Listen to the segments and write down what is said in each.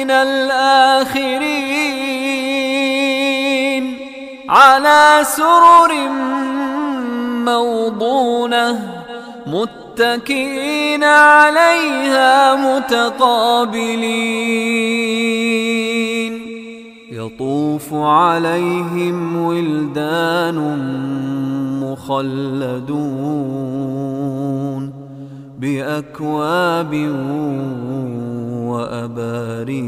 من الآخرين على سرر موضونة متكئين عليها متقابلين. يطوف عليهم ولدان مخلدون بأكواب وأباريق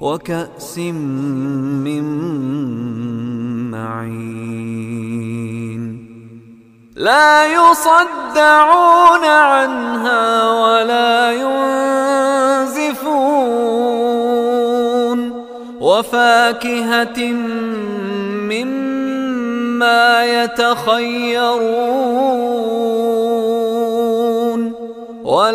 وكأس من معين. لا يصدعون عنها ولا ينزفون. وفاكهة مما يتخيرون.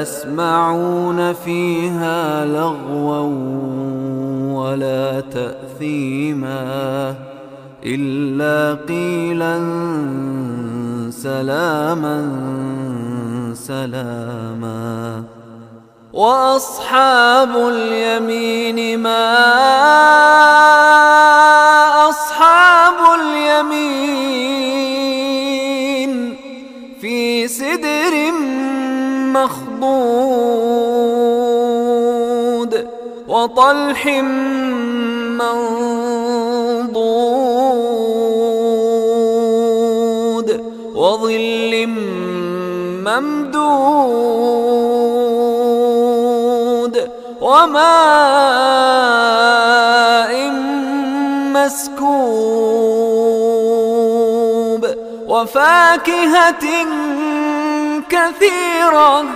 يسمعون فيها لغوا ولا تأثيما إلا قيلا سلاما سلاما. وأصحاب اليمين ما وطلح منضود وظل ممدود وماء مسكوب وفاكهة كثيرة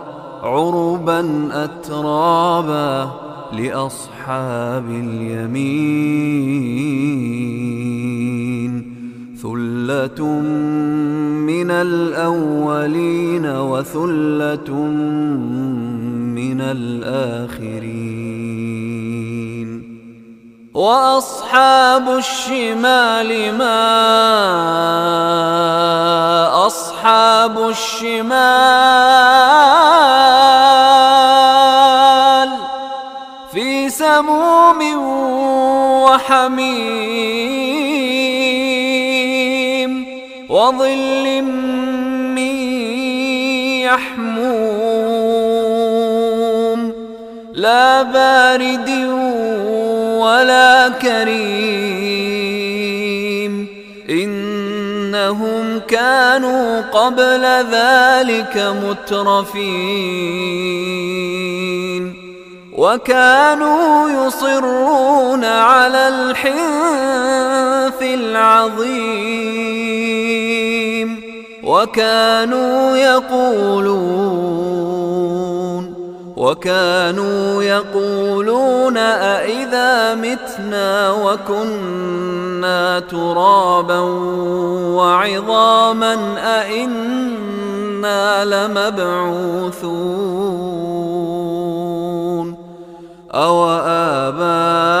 عربا أترابا لأصحاب اليمين ثلة من الأولين وثلة من الآخرين وأصحاب الشمال ما أصحاب الشمال في سموم وحميم وظل من يحموم لا بارد ولا كريم. إنهم كانوا قبل ذلك مترفين. وكانوا يصرون على الحنث العظيم. وكانوا يقولون وكانوا يقولون أإذا متنا وكنا ترابا وعظاما أإنا لمبعوثون أو آباؤنا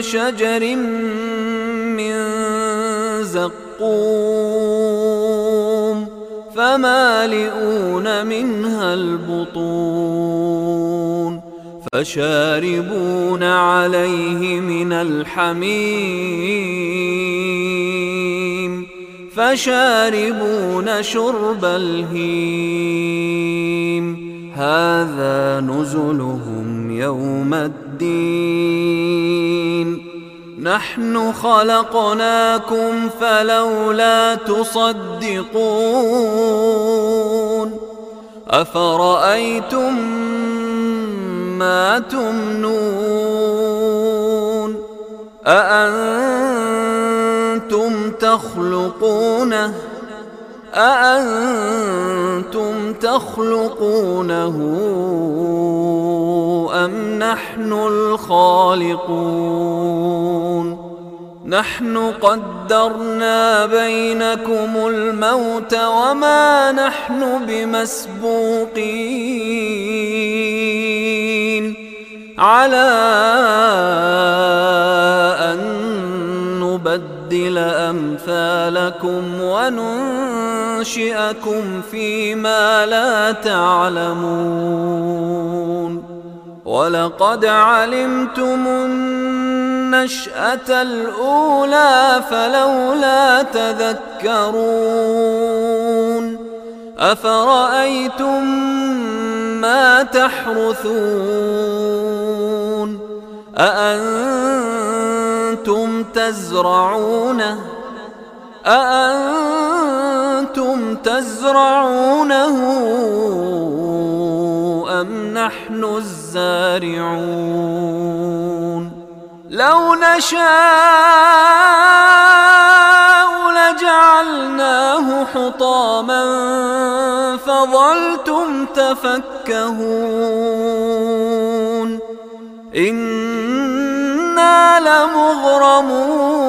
شجر من زقوم فمالئون منها البطون فشاربون عليه من الحميم فشاربون شرب الهيم هذا نزلهم يوم الدين. نحن خلقناكم فلولا تصدقون. أفرأيتم ما تمنون؟ أأنتم تخلقونه؟ أأنتم تخلقونه أم نحن الخالقون؟ نحن قدرنا بينكم الموت وما نحن بمسبوقين. على أن نبدل أمثالكم وننشئكم فيما لا تعلمون ولقد علمتم النشأة الأولى فلولا تذكرون أفرأيتم ما تحرثون أأنتم تزرعونه أأنتم تزرعونه أم نحن الزارعون؟ لو نشاء لجعلناه حطاما فظلتم تفكهون. إنا لمغرمون.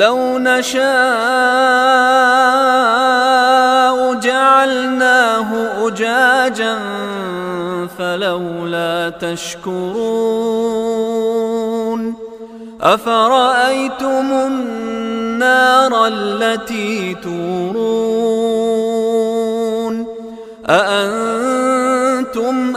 لو نشاء جعلناه أجاجا فلولا تشكرون أفرأيتم النار التي تورون أأنتم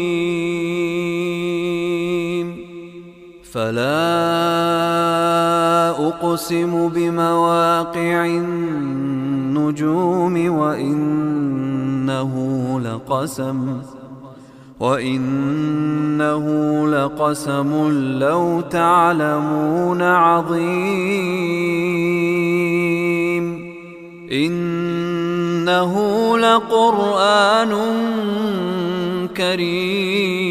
فلا أقسم بمواقع النجوم وإنه لقسم وإنه لقسم لو تعلمون عظيم إنه لقرآن كريم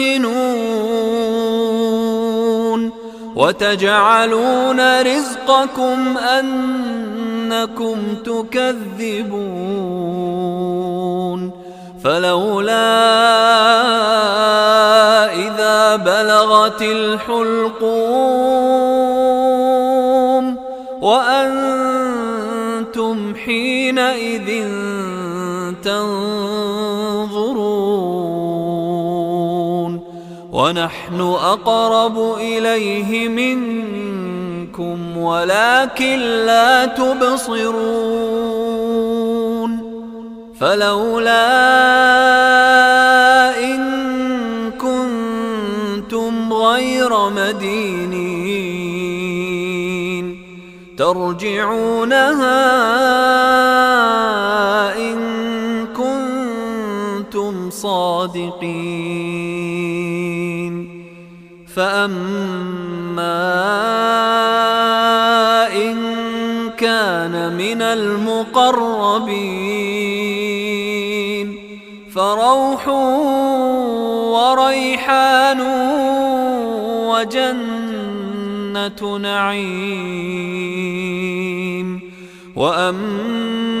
مدهنون وتجعلون رزقكم أنكم تكذبون فلولا إذا بلغت الحلقوم وأنتم حينئذ تنظرون ونحن أقرب إليه منكم ولكن لا تبصرون. فلولا إن كنتم غير مدينين ترجعونها كنتم صادقين. فأما إن كان من المقربين. فروح وريحان وجنة نعيم. وأما